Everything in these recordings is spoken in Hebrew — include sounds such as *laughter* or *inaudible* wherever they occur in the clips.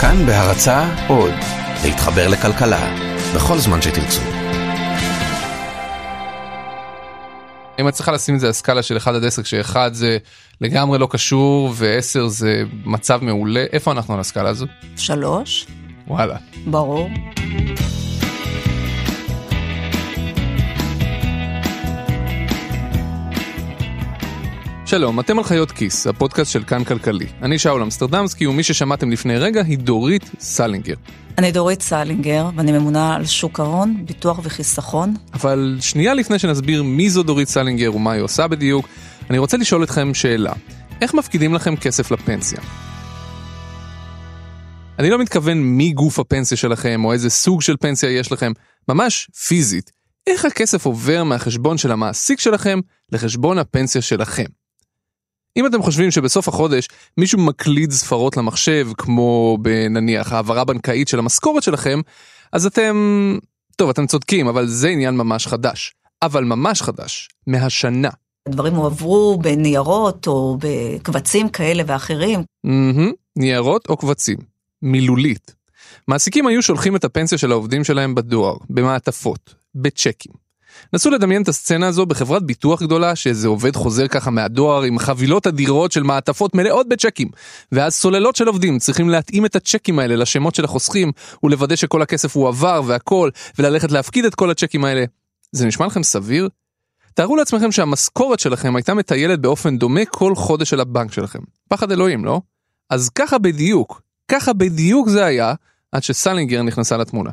כאן בהרצה עוד, להתחבר לכלכלה, בכל זמן שתרצו. אם את צריכה לשים את זה על סקאלה של 1 עד 10, כשאחד זה לגמרי לא קשור ו-10 זה מצב מעולה, איפה אנחנו על הסקאלה הזו? שלוש, וואלה. ברור. שלום, אתם על חיות כיס, הפודקאסט של כאן כלכלי. אני שאול אמסטרדמסקי, ומי ששמעתם לפני רגע היא דורית סלינגר. אני דורית סלינגר, ואני ממונה על שוק ההון, ביטוח וחיסכון. אבל שנייה לפני שנסביר מי זו דורית סלינגר ומה היא עושה בדיוק, אני רוצה לשאול אתכם שאלה. איך מפקידים לכם כסף לפנסיה? אני לא מתכוון מי גוף הפנסיה שלכם, או איזה סוג של פנסיה יש לכם, ממש פיזית. איך הכסף עובר מהחשבון של המעסיק שלכם לחשבון הפנסיה שלכם? אם אתם חושבים שבסוף החודש מישהו מקליד ספרות למחשב, כמו בנניח העברה בנקאית של המשכורת שלכם, אז אתם... טוב, אתם צודקים, אבל זה עניין ממש חדש. אבל ממש חדש, מהשנה. הדברים הועברו בניירות או בקבצים כאלה ואחרים. Mm-hmm, ניירות או קבצים. מילולית. מעסיקים היו שולחים את הפנסיה של העובדים שלהם בדואר, במעטפות, בצ'קים. נסו לדמיין את הסצנה הזו בחברת ביטוח גדולה שאיזה עובד חוזר ככה מהדואר עם חבילות אדירות של מעטפות מלאות בצ'קים ואז סוללות של עובדים צריכים להתאים את הצ'קים האלה לשמות של החוסכים ולוודא שכל הכסף הועבר והכל וללכת להפקיד את כל הצ'קים האלה. זה נשמע לכם סביר? תארו לעצמכם שהמשכורת שלכם הייתה מטיילת באופן דומה כל חודש של הבנק שלכם. פחד אלוהים, לא? אז ככה בדיוק, ככה בדיוק זה היה עד שסלינגר נכנסה לתמונה.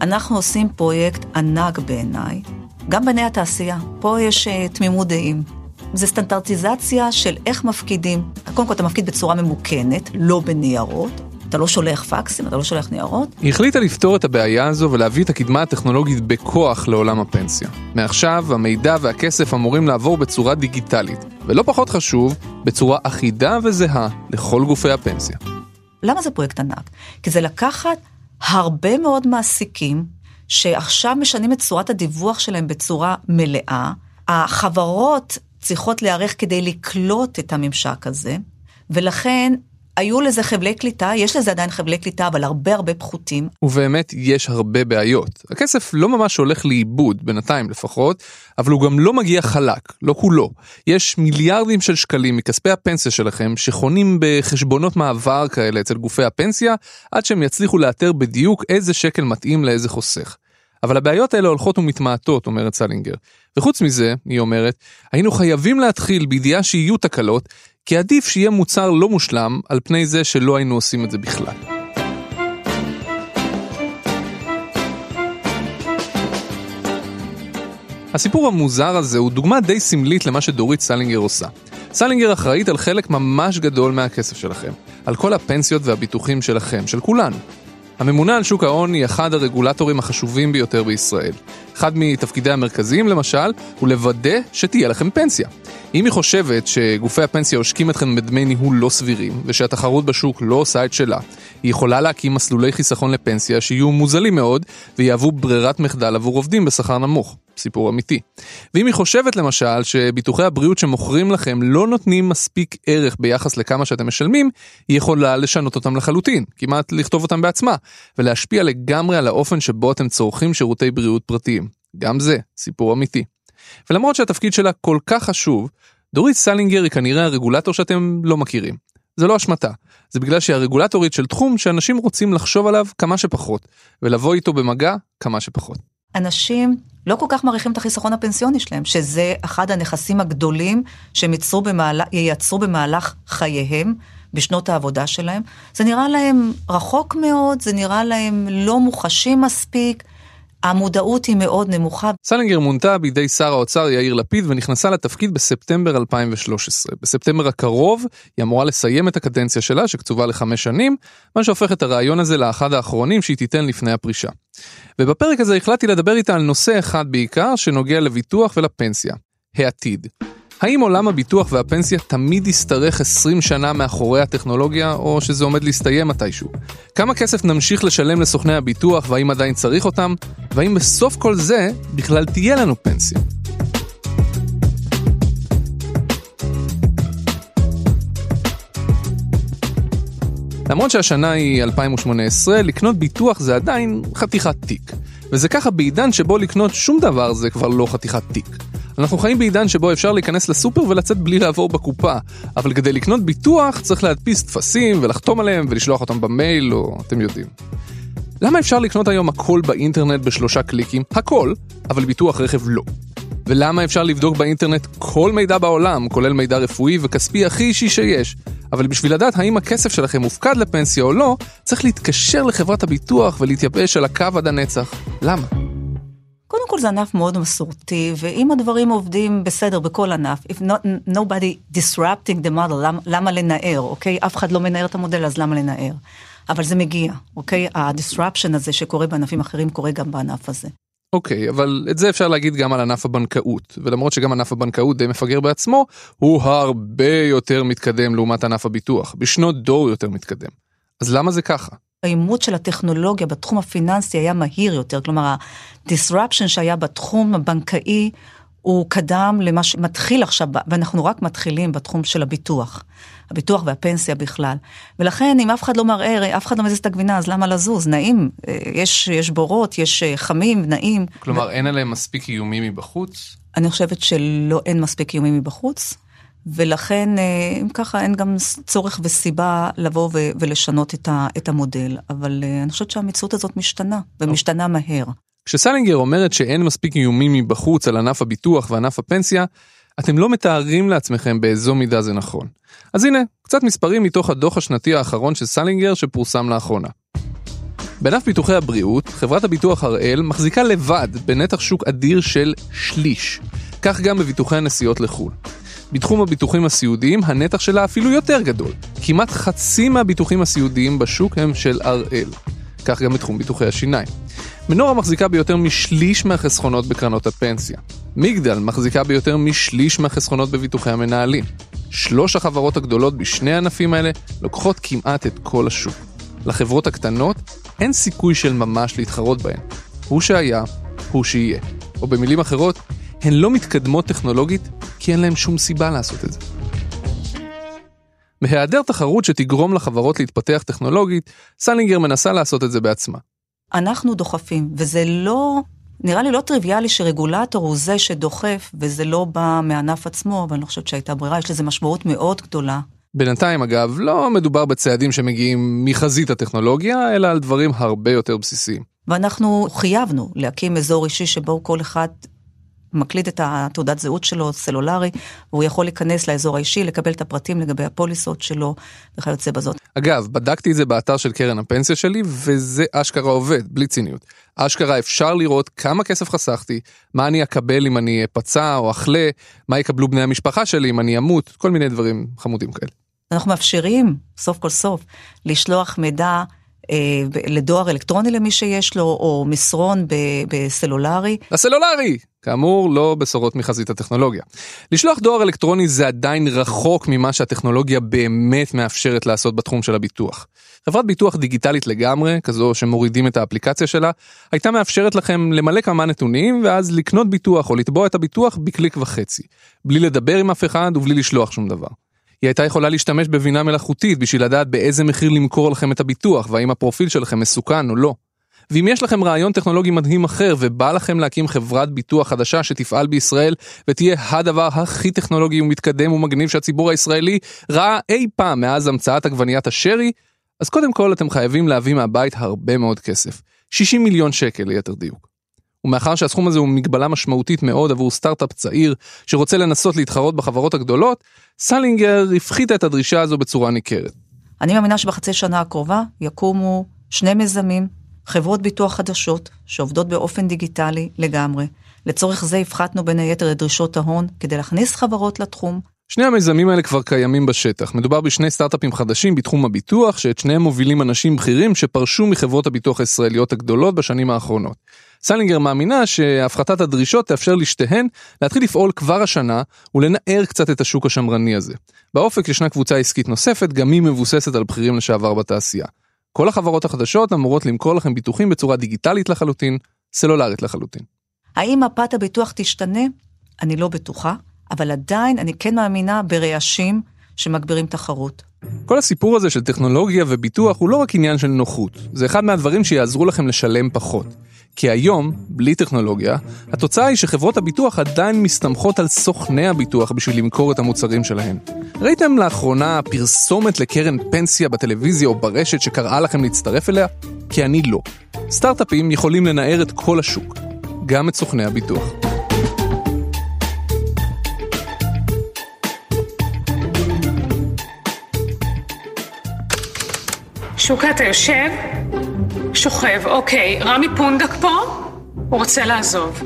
אנחנו עושים פרויקט ענק בעיניי, גם בעיני התעשייה. פה יש uh, תמימות דעים. זה סטנדרטיזציה של איך מפקידים. קודם כל אתה מפקיד בצורה ממוכנת, לא בניירות. אתה לא שולח פקסים, אתה לא שולח ניירות. היא החליטה לפתור את הבעיה הזו ולהביא את הקדמה הטכנולוגית בכוח לעולם הפנסיה. מעכשיו, המידע והכסף אמורים לעבור בצורה דיגיטלית, ולא פחות חשוב, בצורה אחידה וזהה לכל גופי הפנסיה. למה זה פרויקט ענק? כי זה לקחת הרבה מאוד מעסיקים שעכשיו משנים את צורת הדיווח שלהם בצורה מלאה. החברות צריכות להיערך כדי לקלוט את הממשק הזה, ולכן היו לזה חבלי קליטה, יש לזה עדיין חבלי קליטה, אבל הרבה הרבה פחותים. ובאמת יש הרבה בעיות. הכסף לא ממש הולך לאיבוד, בינתיים לפחות, אבל הוא גם לא מגיע חלק, לא כולו. יש מיליארדים של שקלים מכספי הפנסיה שלכם שחונים בחשבונות מעבר כאלה אצל גופי הפנסיה, עד שהם יצליחו לאתר בדיוק איזה שקל מתאים לאיזה חוסך. אבל הבעיות האלה הולכות ומתמעטות, אומרת סלינגר. וחוץ מזה, היא אומרת, היינו חייבים להתחיל בידיעה שיהיו תקלות, כי עדיף שיהיה מוצר לא מושלם על פני זה שלא היינו עושים את זה בכלל. הסיפור המוזר הזה הוא דוגמה די סמלית למה שדורית סלינגר עושה. סלינגר אחראית על חלק ממש גדול מהכסף שלכם, על כל הפנסיות והביטוחים שלכם, של כולנו. הממונה על שוק ההון היא אחד הרגולטורים החשובים ביותר בישראל. אחד מתפקידי המרכזיים למשל, הוא לוודא שתהיה לכם פנסיה. אם היא חושבת שגופי הפנסיה עושקים אתכם בדמי ניהול לא סבירים, ושהתחרות בשוק לא עושה את שלה, היא יכולה להקים מסלולי חיסכון לפנסיה שיהיו מוזלים מאוד, ויהוו ברירת מחדל עבור עובדים בשכר נמוך. סיפור אמיתי. ואם היא חושבת למשל שביטוחי הבריאות שמוכרים לכם לא נותנים מספיק ערך ביחס לכמה שאתם משלמים, היא יכולה לשנות אותם לחלוטין, כמעט לכתוב אותם בעצמה, ולהשפיע לגמרי על האופן שבו אתם צורכים שירותי בריאות פרטיים. גם זה סיפור אמיתי. ולמרות שהתפקיד שלה כל כך חשוב, דורית סלינגר היא כנראה הרגולטור שאתם לא מכירים. זה לא אשמתה, זה בגלל שהיא הרגולטורית של תחום שאנשים רוצים לחשוב עליו כמה שפחות, ולבוא איתו במגע כמה שפחות. אנשים לא כל כך מעריכים את החיסכון הפנסיוני שלהם, שזה אחד הנכסים הגדולים שהם ייצרו במהלך, ייצרו במהלך חייהם, בשנות העבודה שלהם. זה נראה להם רחוק מאוד, זה נראה להם לא מוחשי מספיק. המודעות היא מאוד נמוכה. סלינגר מונתה בידי שר האוצר יאיר לפיד ונכנסה לתפקיד בספטמבר 2013. בספטמבר הקרוב היא אמורה לסיים את הקדנציה שלה שקצובה לחמש שנים, מה שהופך את הרעיון הזה לאחד האחרונים שהיא תיתן לפני הפרישה. ובפרק הזה החלטתי לדבר איתה על נושא אחד בעיקר שנוגע לביטוח ולפנסיה, העתיד. האם עולם הביטוח והפנסיה תמיד ישתרך 20 שנה מאחורי הטכנולוגיה, או שזה עומד להסתיים מתישהו? כמה כסף נמשיך לשלם לסוכני הביטוח, והאם עדיין צריך אותם? והאם בסוף כל זה בכלל תהיה לנו פנסיה? למרות שהשנה היא 2018, לקנות ביטוח זה עדיין חתיכת תיק. וזה ככה בעידן שבו לקנות שום דבר זה כבר לא חתיכת תיק. אנחנו חיים בעידן שבו אפשר להיכנס לסופר ולצאת בלי לעבור בקופה, אבל כדי לקנות ביטוח צריך להדפיס טפסים ולחתום עליהם ולשלוח אותם במייל, או אתם יודעים. למה אפשר לקנות היום הכל באינטרנט בשלושה קליקים? הכל, אבל ביטוח רכב לא. ולמה אפשר לבדוק באינטרנט כל מידע בעולם, כולל מידע רפואי וכספי הכי אישי שיש, אבל בשביל לדעת האם הכסף שלכם מופקד לפנסיה או לא, צריך להתקשר לחברת הביטוח ולהתייבש על הקו עד הנצח. למה? קודם כל זה ענף מאוד מסורתי, ואם הדברים עובדים בסדר בכל ענף, if not, nobody disrupting the model, למה, למה לנער, אוקיי? אף אחד לא מנער את המודל, אז למה לנער? אבל זה מגיע, אוקיי? ה-disruption הזה שקורה בענפים אחרים קורה גם בענף הזה. אוקיי, אבל את זה אפשר להגיד גם על ענף הבנקאות, ולמרות שגם ענף הבנקאות די מפגר בעצמו, הוא הרבה יותר מתקדם לעומת ענף הביטוח, בשנות דור יותר מתקדם. אז למה זה ככה? האימוץ של הטכנולוגיה בתחום הפיננסי היה מהיר יותר, כלומר ה-disruption שהיה בתחום הבנקאי הוא קדם למה שמתחיל עכשיו, ואנחנו רק מתחילים בתחום של הביטוח. הביטוח והפנסיה בכלל. ולכן אם אף אחד לא מערער, אף אחד לא מזיז את הגבינה, אז למה לזוז? נעים, אה, יש, יש בורות, יש אה, חמים, נעים. כלומר, ו... אין עליהם מספיק איומים מבחוץ? אני חושבת שלא, אין מספיק איומים מבחוץ. ולכן, אה, אם ככה, אין גם צורך וסיבה לבוא ולשנות את, ה- את המודל. אבל אני חושבת שהמציאות הזאת משתנה, ומשתנה מהר. כשסלינגר אומרת שאין מספיק איומים מבחוץ על ענף הביטוח וענף הפנסיה, אתם לא מתארים לעצמכם באיזו מידה זה נכון. אז הנה, קצת מספרים מתוך הדוח השנתי האחרון של סלינגר שפורסם לאחרונה. בענף ביטוחי הבריאות, חברת הביטוח הראל מחזיקה לבד בנתח שוק אדיר של שליש. כך גם בביטוחי הנסיעות לחו"ל. בתחום הביטוחים הסיעודיים הנתח שלה אפילו יותר גדול. כמעט חצי מהביטוחים הסיעודיים בשוק הם של הראל. כך גם בתחום ביטוחי השיניים. מנורה מחזיקה ביותר משליש מהחסכונות בקרנות הפנסיה. מגדל מחזיקה ביותר משליש מהחסכונות בביטוחי המנהלים. שלוש החברות הגדולות בשני הענפים האלה לוקחות כמעט את כל השוק. לחברות הקטנות אין סיכוי של ממש להתחרות בהן. הוא שהיה, הוא שיהיה. או במילים אחרות, הן לא מתקדמות טכנולוגית כי אין להן שום סיבה לעשות את זה. בהיעדר תחרות שתגרום לחברות להתפתח טכנולוגית, סלינגר מנסה לעשות את זה בעצמה. אנחנו דוחפים, וזה לא, נראה לי לא טריוויאלי שרגולטור הוא זה שדוחף, וזה לא בא מענף עצמו, אבל אני חושבת שהייתה ברירה, יש לזה משמעות מאוד גדולה. בינתיים אגב, לא מדובר בצעדים שמגיעים מחזית הטכנולוגיה, אלא על דברים הרבה יותר בסיסיים. ואנחנו חייבנו להקים אזור אישי שבו כל אחד מקליד את התעודת זהות שלו, סלולרי, והוא יכול להיכנס לאזור האישי, לקבל את הפרטים לגבי הפוליסות שלו וכיוצא בזאת. אגב, בדקתי את זה באתר של קרן הפנסיה שלי, וזה אשכרה עובד, בלי ציניות. אשכרה אפשר לראות כמה כסף חסכתי, מה אני אקבל אם אני אפצע או אחלה, מה יקבלו בני המשפחה שלי אם אני אמות, כל מיני דברים חמודים כאלה. אנחנו מאפשרים, סוף כל סוף, לשלוח מידע אה, לדואר אלקטרוני למי שיש לו, או מסרון בסלולרי. הסלולרי! כאמור, לא בשורות מחזית הטכנולוגיה. לשלוח דואר אלקטרוני זה עדיין רחוק ממה שהטכנולוגיה באמת מאפשרת לעשות בתחום של הביטוח. חברת ביטוח דיגיטלית לגמרי, כזו שמורידים את האפליקציה שלה, הייתה מאפשרת לכם למלא כמה נתונים ואז לקנות ביטוח או לתבוע את הביטוח בקליק וחצי, בלי לדבר עם אף אחד ובלי לשלוח שום דבר. היא הייתה יכולה להשתמש בבינה מלאכותית בשביל לדעת באיזה מחיר למכור לכם את הביטוח והאם הפרופיל שלכם מסוכן או לא. ואם יש לכם רעיון טכנולוגי מדהים אחר ובא לכם להקים חברת ביטוח חדשה שתפעל בישראל ותהיה הדבר הכי טכנולוגי ומתקדם ומגניב שהציבור הישראלי ראה אי פעם מאז המצאת עגבניית השרי, אז קודם כל אתם חייבים להביא מהבית הרבה מאוד כסף. 60 מיליון שקל ליתר דיוק. ומאחר שהסכום הזה הוא מגבלה משמעותית מאוד עבור סטארט-אפ צעיר שרוצה לנסות להתחרות בחברות הגדולות, סלינגר הפחיתה את הדרישה הזו בצורה ניכרת. אני מאמינה שבחצי שנה הקרובה יקומו שני מיזמים, חברות ביטוח חדשות, שעובדות באופן דיגיטלי לגמרי. לצורך זה הפחתנו בין היתר את דרישות ההון כדי להכניס חברות לתחום. שני המיזמים האלה כבר קיימים בשטח. מדובר בשני סטארט-אפים חדשים בתחום הביטוח, שאת שניהם מובילים אנשים בכירים שפרשו מחברות הביטוח הישראליות הגדולות בשנים האחרונות. סלינגר מאמינה שהפחתת הדרישות תאפשר לשתיהן להתחיל לפעול כבר השנה ולנער קצת את השוק השמרני הזה. באופק ישנה קבוצה עסקית נוספת, גם היא מבוססת על בכירים לשעבר בתעשייה. כל החברות החדשות אמורות למכור לכם ביטוחים בצורה דיגיטלית לחלוטין, סלולרית לחלוטין. האם מפת הביטוח תשתנה? אני לא בטוחה, אבל עדיין אני כן מאמינה ברעשים שמגבירים תחרות. כל הסיפור הזה של טכנולוגיה וביטוח הוא לא רק עניין של נוחות, זה אחד מהדברים שיעזרו לכם לשלם פחות. כי היום, בלי טכנולוגיה, התוצאה היא שחברות הביטוח עדיין מסתמכות על סוכני הביטוח בשביל למכור את המוצרים שלהן. ראיתם לאחרונה פרסומת לקרן פנסיה בטלוויזיה או ברשת שקראה לכם להצטרף אליה? כי אני לא. סטארט-אפים יכולים לנער את כל השוק, גם את סוכני הביטוח. שוקה, אתה יושב? שוכב, אוקיי. רמי פונדק פה? הוא רוצה לעזוב.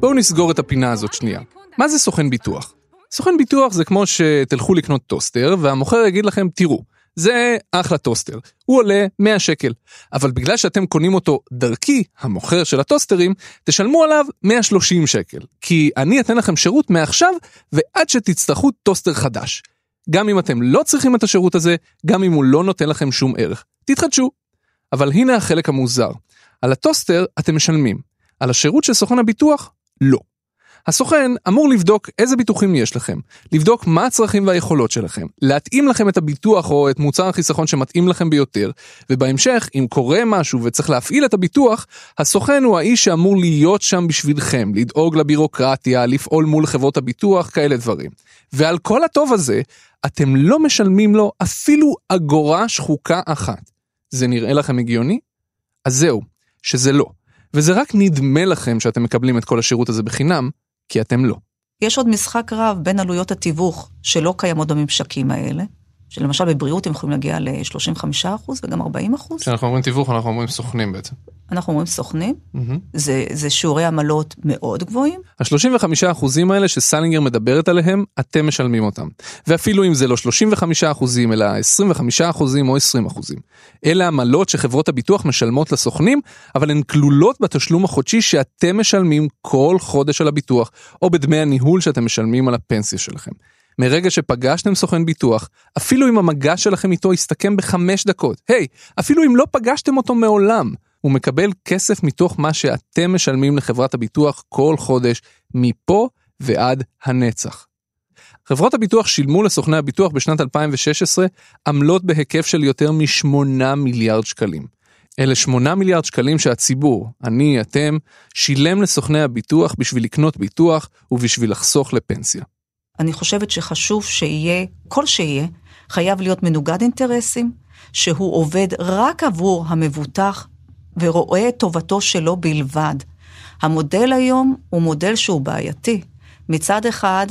בואו נסגור את הפינה הזאת שנייה. מה זה סוכן ביטוח? סוכן ביטוח זה כמו שתלכו לקנות טוסטר והמוכר יגיד לכם תראו, זה אחלה טוסטר, הוא עולה 100 שקל, אבל בגלל שאתם קונים אותו דרכי, המוכר של הטוסטרים, תשלמו עליו 130 שקל, כי אני אתן לכם שירות מעכשיו ועד שתצטרכו טוסטר חדש. גם אם אתם לא צריכים את השירות הזה, גם אם הוא לא נותן לכם שום ערך. תתחדשו. אבל הנה החלק המוזר. על הטוסטר אתם משלמים, על השירות של סוכן הביטוח, לא. הסוכן אמור לבדוק איזה ביטוחים יש לכם, לבדוק מה הצרכים והיכולות שלכם, להתאים לכם את הביטוח או את מוצר החיסכון שמתאים לכם ביותר, ובהמשך, אם קורה משהו וצריך להפעיל את הביטוח, הסוכן הוא האיש שאמור להיות שם בשבילכם, לדאוג לבירוקרטיה, לפעול מול חברות הביטוח, כאלה דברים. ועל כל הטוב הזה, אתם לא משלמים לו אפילו אגורה שחוקה אחת. זה נראה לכם הגיוני? אז זהו, שזה לא. וזה רק נדמה לכם שאתם מקבלים את כל השירות הזה בחינם, כי אתם לא. יש עוד משחק רב בין עלויות התיווך שלא קיימות בממשקים האלה, שלמשל בבריאות הם יכולים להגיע ל-35% וגם 40%. כשאנחנו אומרים תיווך אנחנו אומרים סוכנים בעצם. אנחנו אומרים סוכנים, mm-hmm. זה, זה שיעורי עמלות מאוד גבוהים. ה-35% האלה שסלינגר מדברת עליהם, אתם משלמים אותם. ואפילו אם זה לא 35% אלא 25% או 20%. אלה עמלות שחברות הביטוח משלמות לסוכנים, אבל הן כלולות בתשלום החודשי שאתם משלמים כל חודש על הביטוח, או בדמי הניהול שאתם משלמים על הפנסיה שלכם. מרגע שפגשתם סוכן ביטוח, אפילו אם המגע שלכם איתו יסתכם בחמש דקות, היי, hey, אפילו אם לא פגשתם אותו מעולם, הוא מקבל כסף מתוך מה שאתם משלמים לחברת הביטוח כל חודש, מפה ועד הנצח. חברות הביטוח שילמו לסוכני הביטוח בשנת 2016 עמלות בהיקף של יותר מ-8 מיליארד שקלים. אלה 8 מיליארד שקלים שהציבור, אני, אתם, שילם לסוכני הביטוח בשביל לקנות ביטוח ובשביל לחסוך לפנסיה. אני חושבת שחשוב שיהיה, כל שיהיה, חייב להיות מנוגד אינטרסים, שהוא עובד רק עבור המבוטח ורואה את טובתו שלו בלבד. המודל היום הוא מודל שהוא בעייתי. מצד אחד,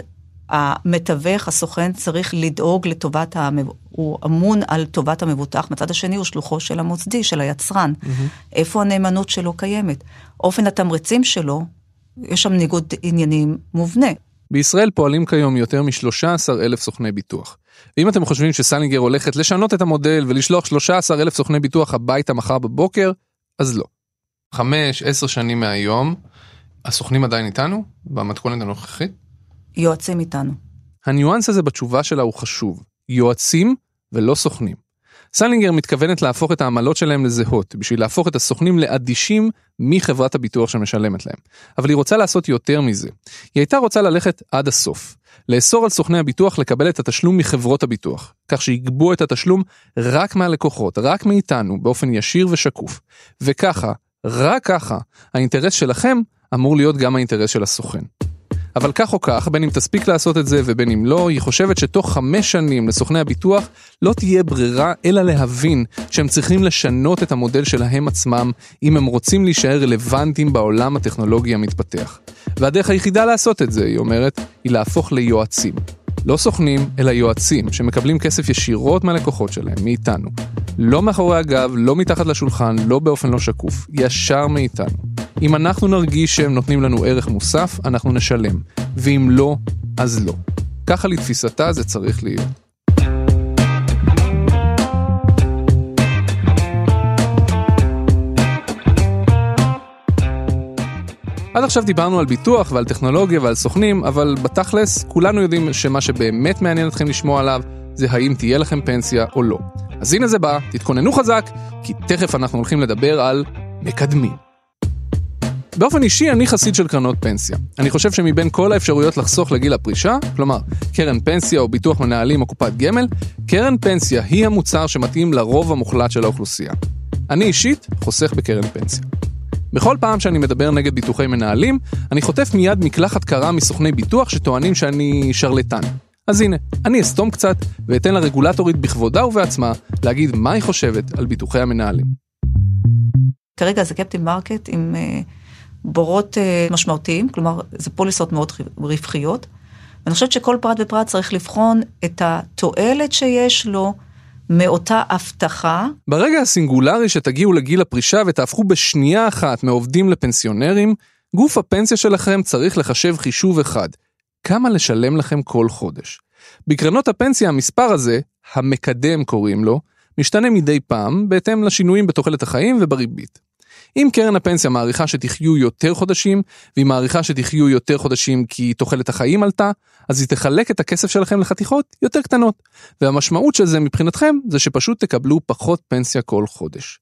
המתווך, הסוכן, צריך לדאוג לטובת, המב... הוא אמון על טובת המבוטח, מצד השני הוא שלוחו של המוסדי, של היצרן. Mm-hmm. איפה הנאמנות שלו קיימת? אופן התמריצים שלו, יש שם ניגוד עניינים מובנה. בישראל פועלים כיום יותר מ-13 אלף סוכני ביטוח. ואם אתם חושבים שסלינגר הולכת לשנות את המודל ולשלוח 13 אלף סוכני ביטוח הביתה מחר בבוקר, אז לא. חמש, עשר שנים מהיום, הסוכנים עדיין איתנו? במתכונת הנוכחית? יועצים איתנו. הניואנס הזה בתשובה שלה הוא חשוב. יועצים ולא סוכנים. סלינגר מתכוונת להפוך את העמלות שלהם לזהות, בשביל להפוך את הסוכנים לאדישים מחברת הביטוח שמשלמת להם. אבל היא רוצה לעשות יותר מזה. היא הייתה רוצה ללכת עד הסוף. לאסור על סוכני הביטוח לקבל את התשלום מחברות הביטוח, כך שיגבו את התשלום רק מהלקוחות, רק מאיתנו, באופן ישיר ושקוף. וככה, רק ככה, האינטרס שלכם אמור להיות גם האינטרס של הסוכן. אבל כך או כך, בין אם תספיק לעשות את זה ובין אם לא, היא חושבת שתוך חמש שנים לסוכני הביטוח לא תהיה ברירה אלא להבין שהם צריכים לשנות את המודל שלהם עצמם אם הם רוצים להישאר רלוונטיים בעולם הטכנולוגי המתפתח. והדרך היחידה לעשות את זה, היא אומרת, היא להפוך ליועצים. לא סוכנים, אלא יועצים, שמקבלים כסף ישירות מהלקוחות שלהם, מאיתנו. לא מאחורי הגב, לא מתחת לשולחן, לא באופן לא שקוף, ישר מאיתנו. אם אנחנו נרגיש שהם נותנים לנו ערך מוסף, אנחנו נשלם, ואם לא, אז לא. ככה לתפיסתה זה צריך להיות. עד עכשיו דיברנו על ביטוח ועל טכנולוגיה ועל סוכנים, אבל בתכלס כולנו יודעים שמה שבאמת מעניין אתכם לשמוע עליו זה האם תהיה לכם פנסיה או לא. אז הנה זה בא, תתכוננו חזק, כי תכף אנחנו הולכים לדבר על מקדמים. באופן אישי אני חסיד של קרנות פנסיה. אני חושב שמבין כל האפשרויות לחסוך לגיל הפרישה, כלומר קרן פנסיה או ביטוח מנהלים או קופת גמל, קרן פנסיה היא המוצר שמתאים לרוב המוחלט של האוכלוסייה. אני אישית חוסך בקרן פנסיה. בכל פעם שאני מדבר נגד ביטוחי מנהלים, אני חוטף מיד מקלחת קרה מסוכני ביטוח שטוענים שאני שרלטן. אז הנה, אני אסתום קצת ואתן לרגולטורית בכבודה ובעצמה להגיד מה היא חושבת על ביטוחי המנהלים. כרגע זה captive market עם אה, בורות אה, משמעותיים, כלומר זה פוליסות מאוד רווחיות. ואני חושבת שכל פרט ופרט צריך לבחון את התועלת שיש לו מאותה הבטחה. ברגע הסינגולרי שתגיעו לגיל הפרישה ותהפכו בשנייה אחת מעובדים לפנסיונרים, גוף הפנסיה שלכם צריך לחשב חישוב אחד, כמה לשלם לכם כל חודש. בקרנות הפנסיה המספר הזה, המקדם קוראים לו, משתנה מדי פעם בהתאם לשינויים בתוחלת החיים ובריבית. אם קרן הפנסיה מעריכה שתחיו יותר חודשים, והיא מעריכה שתחיו יותר חודשים כי תוחלת החיים עלתה, אז היא תחלק את הכסף שלכם לחתיכות יותר קטנות. והמשמעות של זה מבחינתכם, זה שפשוט תקבלו פחות פנסיה כל חודש.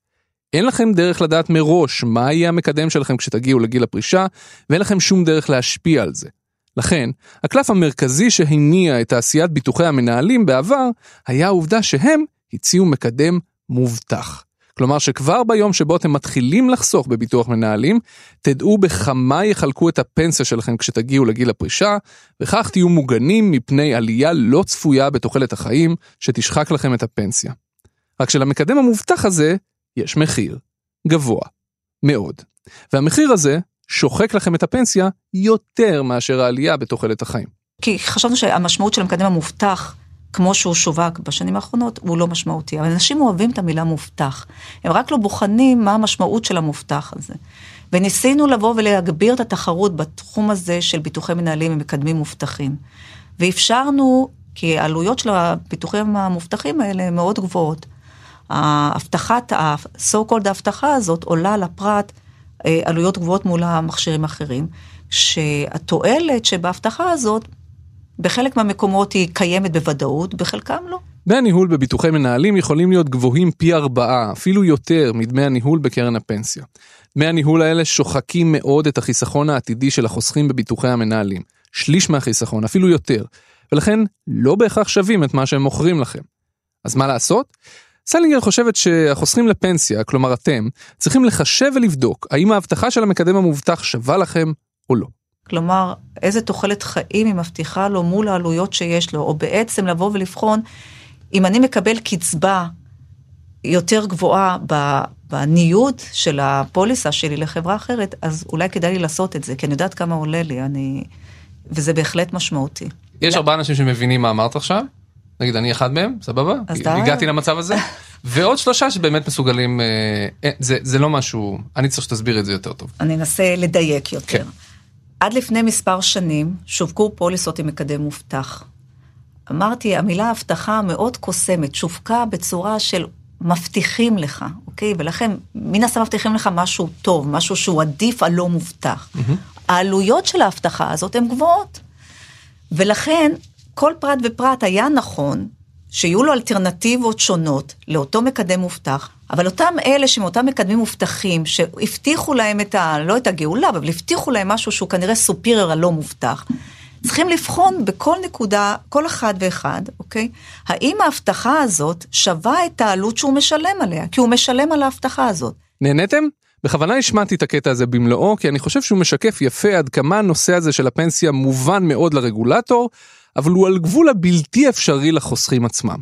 אין לכם דרך לדעת מראש מה יהיה המקדם שלכם כשתגיעו לגיל הפרישה, ואין לכם שום דרך להשפיע על זה. לכן, הקלף המרכזי שהניע את תעשיית ביטוחי המנהלים בעבר, היה העובדה שהם הציעו מקדם מובטח. כלומר שכבר ביום שבו אתם מתחילים לחסוך בביטוח מנהלים, תדעו בכמה יחלקו את הפנסיה שלכם כשתגיעו לגיל הפרישה, וכך תהיו מוגנים מפני עלייה לא צפויה בתוחלת החיים שתשחק לכם את הפנסיה. רק שלמקדם המובטח הזה יש מחיר. גבוה. מאוד. והמחיר הזה שוחק לכם את הפנסיה יותר מאשר העלייה בתוחלת החיים. כי חשבנו שהמשמעות של המקדם המובטח כמו שהוא שווק בשנים האחרונות, הוא לא משמעותי. אבל אנשים אוהבים את המילה מובטח. הם רק לא בוחנים מה המשמעות של המובטח הזה. וניסינו לבוא ולהגביר את התחרות בתחום הזה של ביטוחי מנהלים ומקדמים מובטחים. ואפשרנו, כי העלויות של הביטוחים המובטחים האלה הן מאוד גבוהות. ההבטחת, ה-so called ההבטחה הזאת עולה לפרט אה, עלויות גבוהות מול המכשירים האחרים, שהתועלת שבהבטחה הזאת בחלק מהמקומות היא קיימת בוודאות, בחלקם לא. דמי הניהול בביטוחי מנהלים יכולים להיות גבוהים פי ארבעה, אפילו יותר, מדמי הניהול בקרן הפנסיה. דמי הניהול האלה שוחקים מאוד את החיסכון העתידי של החוסכים בביטוחי המנהלים. שליש מהחיסכון, אפילו יותר. ולכן לא בהכרח שווים את מה שהם מוכרים לכם. אז מה לעשות? סלינגר חושבת שהחוסכים לפנסיה, כלומר אתם, צריכים לחשב ולבדוק האם ההבטחה של המקדם המובטח שווה לכם או לא. כלומר, איזה תוחלת חיים היא מבטיחה לו מול העלויות שיש לו, או בעצם לבוא ולבחון, אם אני מקבל קצבה יותר גבוהה בניוד של הפוליסה שלי לחברה אחרת, אז אולי כדאי לי לעשות את זה, כי אני יודעת כמה עולה לי, אני... וזה בהחלט משמעותי. יש ארבעה אנשים שמבינים מה אמרת עכשיו, נגיד אני אחד מהם, סבבה? הגעתי למצב הזה. *laughs* ועוד שלושה שבאמת מסוגלים, אה, אה, זה, זה לא משהו, אני צריך שתסביר את זה יותר טוב. אני אנסה לדייק יותר. כן. עד לפני מספר שנים שווקו פוליסות עם מקדם מובטח. אמרתי, המילה הבטחה מאוד קוסמת, שווקה בצורה של מבטיחים לך, אוקיי? ולכן, מן הסתם מבטיחים לך משהו טוב, משהו שהוא עדיף על לא מובטח. Mm-hmm. העלויות של ההבטחה הזאת הן גבוהות. ולכן, כל פרט ופרט היה נכון שיהיו לו אלטרנטיבות שונות לאותו מקדם מובטח, אבל אותם אלה שמאותם מקדמים מובטחים, שהבטיחו להם את ה... לא את הגאולה, אבל הבטיחו להם משהו שהוא כנראה סופירר הלא מובטח, צריכים לבחון בכל נקודה, כל אחד ואחד, אוקיי? האם ההבטחה הזאת שווה את העלות שהוא משלם עליה? כי הוא משלם על ההבטחה הזאת. נהניתם? בכוונה השמעתי את הקטע הזה במלואו, כי אני חושב שהוא משקף יפה עד כמה הנושא הזה של הפנסיה מובן מאוד לרגולטור, אבל הוא על גבול הבלתי אפשרי לחוסכים עצמם.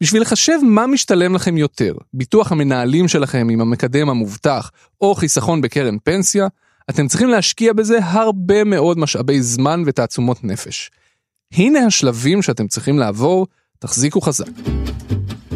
בשביל לחשב מה משתלם לכם יותר, ביטוח המנהלים שלכם עם המקדם המובטח או חיסכון בקרן פנסיה, אתם צריכים להשקיע בזה הרבה מאוד משאבי זמן ותעצומות נפש. הנה השלבים שאתם צריכים לעבור, תחזיקו חזק.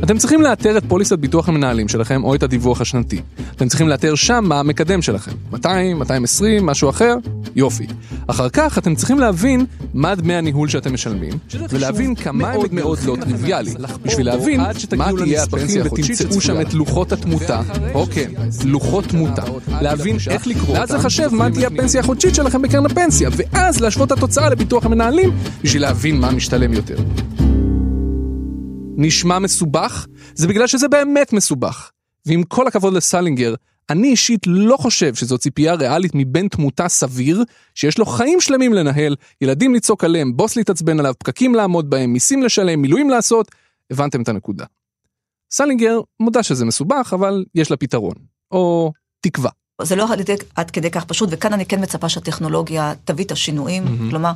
אתם צריכים לאתר את פוליסת ביטוח המנהלים שלכם או את הדיווח השנתי. אתם צריכים לאתר שם מה המקדם שלכם. 200, 220, משהו אחר? יופי. אחר כך אתם צריכים להבין מה דמי הניהול שאתם משלמים, ולהבין כמה הם מאוד לא טריוויאלי. בשביל להבין מה תהיה הפנסיה החודשית ותמצאו שם את לוחות התמותה, או כן, לוחות תמותה. להבין איך לקרוא אותם, ואז לחשב מה תהיה הפנסיה החודשית שלכם בקרן הפנסיה, ואז להשוות את התוצאה לביטוח המנהלים, בשביל להבין מה משתלם יותר. נשמע מסובך, זה בגלל שזה באמת מסובך. ועם כל הכבוד לסלינגר, אני אישית לא חושב שזו ציפייה ריאלית מבן תמותה סביר, שיש לו חיים שלמים לנהל, ילדים לצעוק עליהם, בוס להתעצבן עליו, פקקים לעמוד בהם, מיסים לשלם, מילואים לעשות, הבנתם את הנקודה. סלינגר מודה שזה מסובך, אבל יש לה פתרון. או תקווה. זה לא עד, כדי כך פשוט, וכאן אני כן מצפה שהטכנולוגיה תביא את השינויים, mm-hmm. כלומר,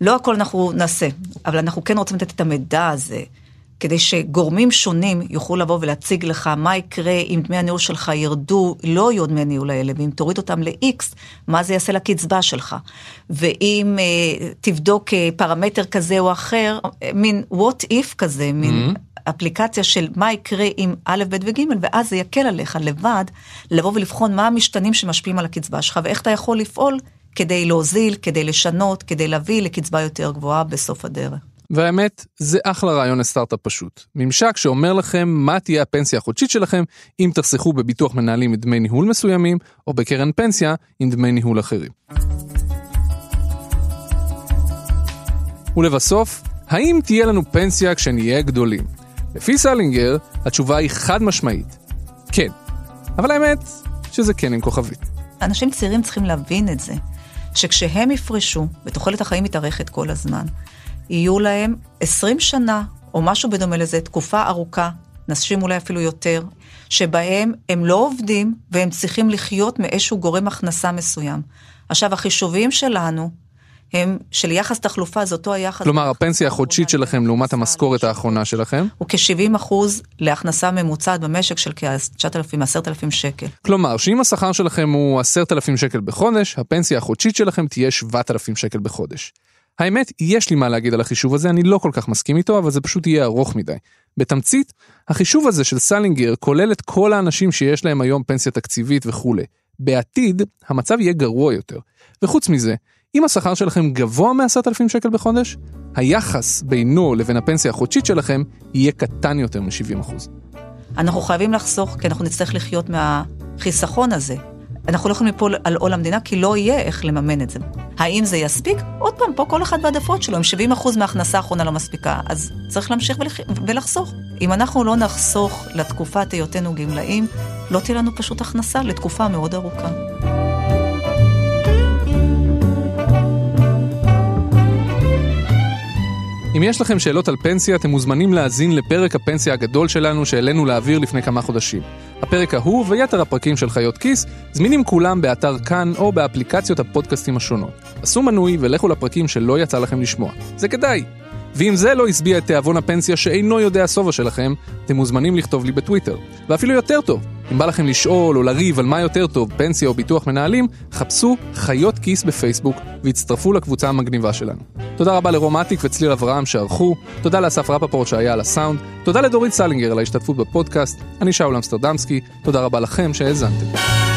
לא הכל אנחנו נעשה, אבל אנחנו כן רוצים לתת את המידע הזה, כדי שגורמים שונים יוכלו לבוא ולהציג לך מה יקרה אם דמי הניהול שלך ירדו, לא יהיו דמי הניהול האלה, ואם תוריד אותם ל-X, מה זה יעשה לקצבה שלך. ואם אה, תבדוק אה, פרמטר כזה או אחר, מין what if כזה, מין mm-hmm. אפליקציה של מה יקרה עם א', ב' וג', ואז זה יקל עליך לבד לבוא ולבחון מה המשתנים שמשפיעים על הקצבה שלך, ואיך אתה יכול לפעול כדי להוזיל, כדי לשנות, כדי להביא לקצבה יותר גבוהה בסוף הדרך. והאמת, זה אחלה רעיון לסטארט-אפ פשוט. ממשק שאומר לכם מה תהיה הפנסיה החודשית שלכם אם תחסכו בביטוח מנהלים עם דמי ניהול מסוימים, או בקרן פנסיה עם דמי ניהול אחרים. ולבסוף, האם תהיה לנו פנסיה כשנהיה גדולים? לפי סלינגר, התשובה היא חד משמעית. כן. אבל האמת, שזה כן עם כוכבית. אנשים צעירים צריכים להבין את זה, שכשהם יפרשו, ותוחלת החיים מתארכת כל הזמן, יהיו להם 20 שנה, או משהו בדומה לזה, תקופה ארוכה, נשים אולי אפילו יותר, שבהם הם לא עובדים והם צריכים לחיות מאיזשהו גורם הכנסה מסוים. עכשיו, החישובים שלנו הם של יחס תחלופה, זה אותו היחס... כלומר, הפנסיה החודשית שלכם לעומת המשכורת האחרונה שלכם? הוא כ-70 אחוז להכנסה ממוצעת במשק של כ-9,000-10,000 שקל. כלומר, שאם השכר שלכם הוא 10,000 שקל בחודש, הפנסיה החודשית שלכם תהיה 7,000 שקל בחודש. האמת, יש לי מה להגיד על החישוב הזה, אני לא כל כך מסכים איתו, אבל זה פשוט יהיה ארוך מדי. בתמצית, החישוב הזה של סלינגר כולל את כל האנשים שיש להם היום פנסיה תקציבית וכולי. בעתיד, המצב יהיה גרוע יותר. וחוץ מזה, אם השכר שלכם גבוה מ-10,000 שקל בחודש, היחס בינו לבין הפנסיה החודשית שלכם יהיה קטן יותר מ-70%. אנחנו חייבים לחסוך, כי אנחנו נצטרך לחיות מהחיסכון הזה. אנחנו לא יכולים ליפול על עול המדינה, כי לא יהיה איך לממן את זה. האם זה יספיק? עוד פעם, פה כל אחד והעדפות שלו, אם 70% מההכנסה האחרונה לא מספיקה, אז צריך להמשיך ולח... ולחסוך. אם אנחנו לא נחסוך לתקופת היותנו גמלאים, לא תהיה לנו פשוט הכנסה לתקופה מאוד ארוכה. אם יש לכם שאלות על פנסיה, אתם מוזמנים להאזין לפרק הפנסיה הגדול שלנו שהעלינו להעביר לפני כמה חודשים. הפרק ההוא ויתר הפרקים של חיות כיס זמינים כולם באתר כאן או באפליקציות הפודקאסטים השונות. עשו מנוי ולכו לפרקים שלא יצא לכם לשמוע. זה כדאי. ואם זה לא השביע את תיאבון הפנסיה שאינו יודע שובע שלכם, אתם מוזמנים לכתוב לי בטוויטר. ואפילו יותר טוב, אם בא לכם לשאול או לריב על מה יותר טוב, פנסיה או ביטוח מנהלים, חפשו חיות כיס בפייסבוק והצטרפו לקבוצה המגניבה שלנו. תודה רבה לרומטיק וצליל אברהם שערכו, תודה לאסף רפפורט שהיה על הסאונד, תודה לדורית סלינגר על ההשתתפות בפודקאסט, אני שאול אמסטרדמסקי, תודה רבה לכם שהאזנתם.